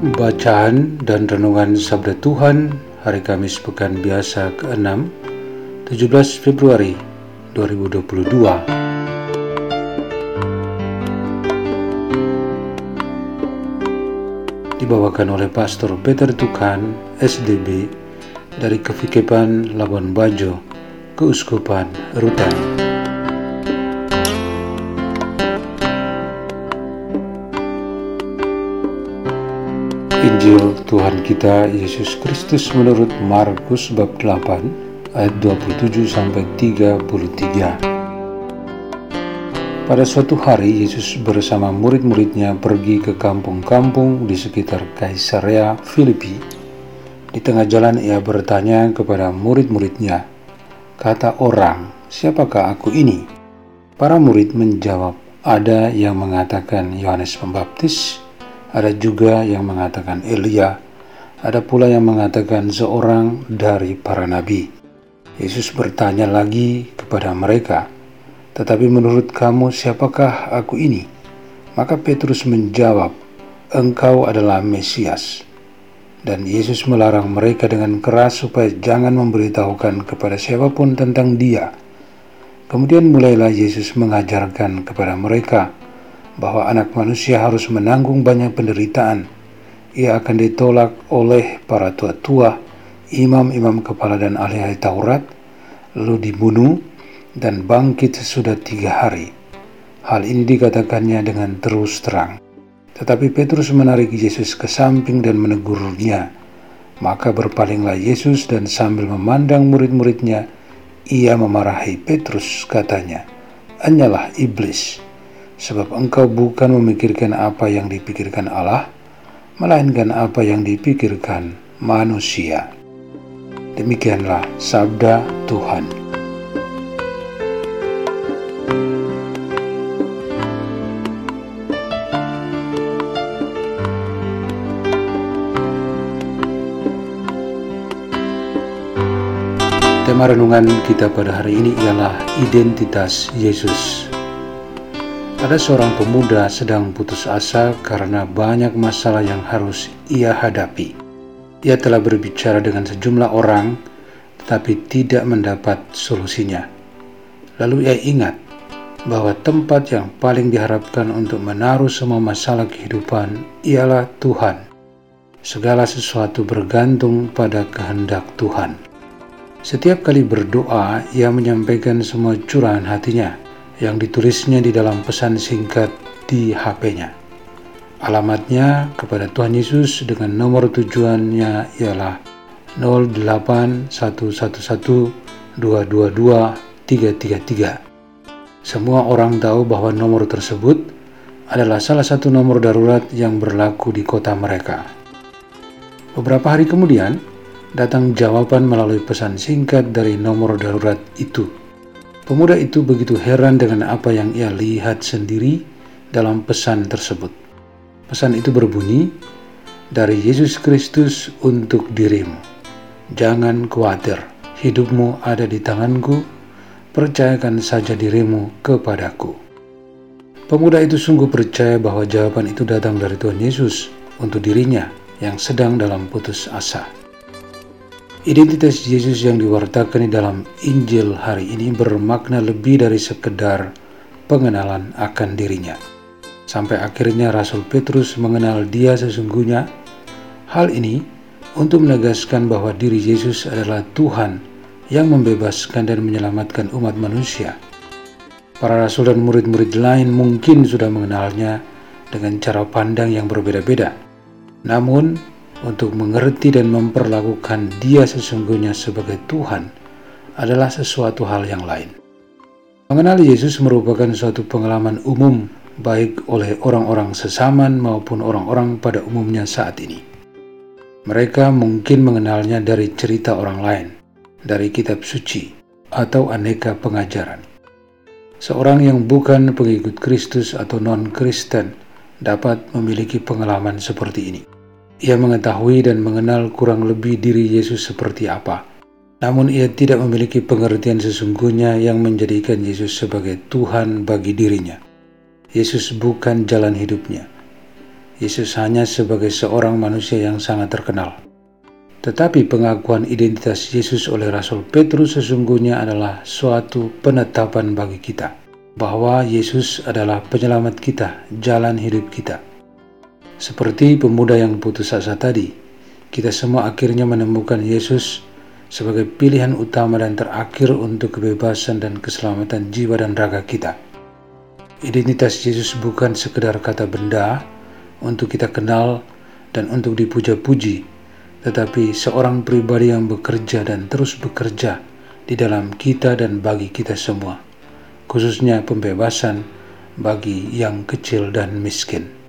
Bacaan dan Renungan Sabda Tuhan Hari Kamis Pekan Biasa ke-6 17 Februari 2022 Dibawakan oleh Pastor Peter Tukan, SDB dari Kevikepan Labuan Bajo, Keuskupan Rutan. Injil Tuhan kita Yesus Kristus menurut Markus bab 8 ayat 27 sampai 33. Pada suatu hari Yesus bersama murid-muridnya pergi ke kampung-kampung di sekitar Kaisarea Filipi. Di tengah jalan ia bertanya kepada murid-muridnya, kata orang, siapakah aku ini? Para murid menjawab, ada yang mengatakan Yohanes Pembaptis, ada juga yang mengatakan Elia, ada pula yang mengatakan seorang dari para nabi. Yesus bertanya lagi kepada mereka, "Tetapi menurut kamu, siapakah aku ini?" Maka Petrus menjawab, "Engkau adalah Mesias." Dan Yesus melarang mereka dengan keras supaya jangan memberitahukan kepada siapa pun tentang Dia. Kemudian mulailah Yesus mengajarkan kepada mereka bahwa anak manusia harus menanggung banyak penderitaan. Ia akan ditolak oleh para tua-tua, imam-imam kepala dan ahli-ahli Taurat, lalu dibunuh dan bangkit sesudah tiga hari. Hal ini dikatakannya dengan terus terang. Tetapi Petrus menarik Yesus ke samping dan menegurnya. Maka berpalinglah Yesus dan sambil memandang murid-muridnya, ia memarahi Petrus katanya, Anyalah iblis, sebab engkau bukan memikirkan apa yang dipikirkan Allah, melainkan apa yang dipikirkan manusia. Demikianlah sabda Tuhan. Tema renungan kita pada hari ini ialah identitas Yesus. Ada seorang pemuda sedang putus asa karena banyak masalah yang harus ia hadapi. Ia telah berbicara dengan sejumlah orang, tetapi tidak mendapat solusinya. Lalu ia ingat bahwa tempat yang paling diharapkan untuk menaruh semua masalah kehidupan ialah Tuhan. Segala sesuatu bergantung pada kehendak Tuhan. Setiap kali berdoa, ia menyampaikan semua curahan hatinya yang ditulisnya di dalam pesan singkat di HP-nya. Alamatnya kepada Tuhan Yesus dengan nomor tujuannya ialah 08111222333. Semua orang tahu bahwa nomor tersebut adalah salah satu nomor darurat yang berlaku di kota mereka. Beberapa hari kemudian, datang jawaban melalui pesan singkat dari nomor darurat itu. Pemuda itu begitu heran dengan apa yang ia lihat sendiri dalam pesan tersebut. Pesan itu berbunyi, "Dari Yesus Kristus untuk dirimu. Jangan khawatir, hidupmu ada di tanganku. Percayakan saja dirimu kepadaku." Pemuda itu sungguh percaya bahwa jawaban itu datang dari Tuhan Yesus untuk dirinya yang sedang dalam putus asa. Identitas Yesus yang diwartakan di dalam Injil hari ini bermakna lebih dari sekedar pengenalan akan dirinya. Sampai akhirnya Rasul Petrus mengenal dia sesungguhnya. Hal ini untuk menegaskan bahwa diri Yesus adalah Tuhan yang membebaskan dan menyelamatkan umat manusia. Para rasul dan murid-murid lain mungkin sudah mengenalnya dengan cara pandang yang berbeda-beda. Namun, untuk mengerti dan memperlakukan Dia sesungguhnya sebagai Tuhan adalah sesuatu hal yang lain. Mengenali Yesus merupakan suatu pengalaman umum baik oleh orang-orang sesaman maupun orang-orang pada umumnya saat ini. Mereka mungkin mengenalnya dari cerita orang lain, dari kitab suci, atau aneka pengajaran. Seorang yang bukan pengikut Kristus atau non-Kristen dapat memiliki pengalaman seperti ini. Ia mengetahui dan mengenal kurang lebih diri Yesus seperti apa, namun ia tidak memiliki pengertian sesungguhnya yang menjadikan Yesus sebagai Tuhan bagi dirinya. Yesus bukan jalan hidupnya. Yesus hanya sebagai seorang manusia yang sangat terkenal. Tetapi pengakuan identitas Yesus oleh Rasul Petrus sesungguhnya adalah suatu penetapan bagi kita bahwa Yesus adalah penyelamat kita, jalan hidup kita. Seperti pemuda yang putus asa tadi, kita semua akhirnya menemukan Yesus sebagai pilihan utama dan terakhir untuk kebebasan dan keselamatan jiwa dan raga kita. Identitas Yesus bukan sekedar kata benda untuk kita kenal dan untuk dipuja-puji, tetapi seorang pribadi yang bekerja dan terus bekerja di dalam kita dan bagi kita semua, khususnya pembebasan bagi yang kecil dan miskin.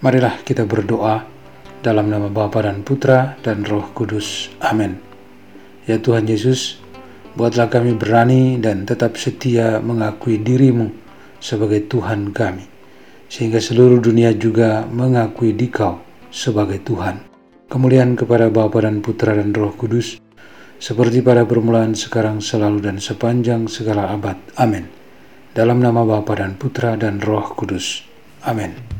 Marilah kita berdoa dalam nama Bapa dan Putra dan Roh Kudus. Amin. Ya Tuhan Yesus, buatlah kami berani dan tetap setia mengakui dirimu sebagai Tuhan kami, sehingga seluruh dunia juga mengakui Dikau sebagai Tuhan. Kemuliaan kepada Bapa dan Putra dan Roh Kudus, seperti pada permulaan, sekarang, selalu, dan sepanjang segala abad. Amin. Dalam nama Bapa dan Putra dan Roh Kudus. Amin.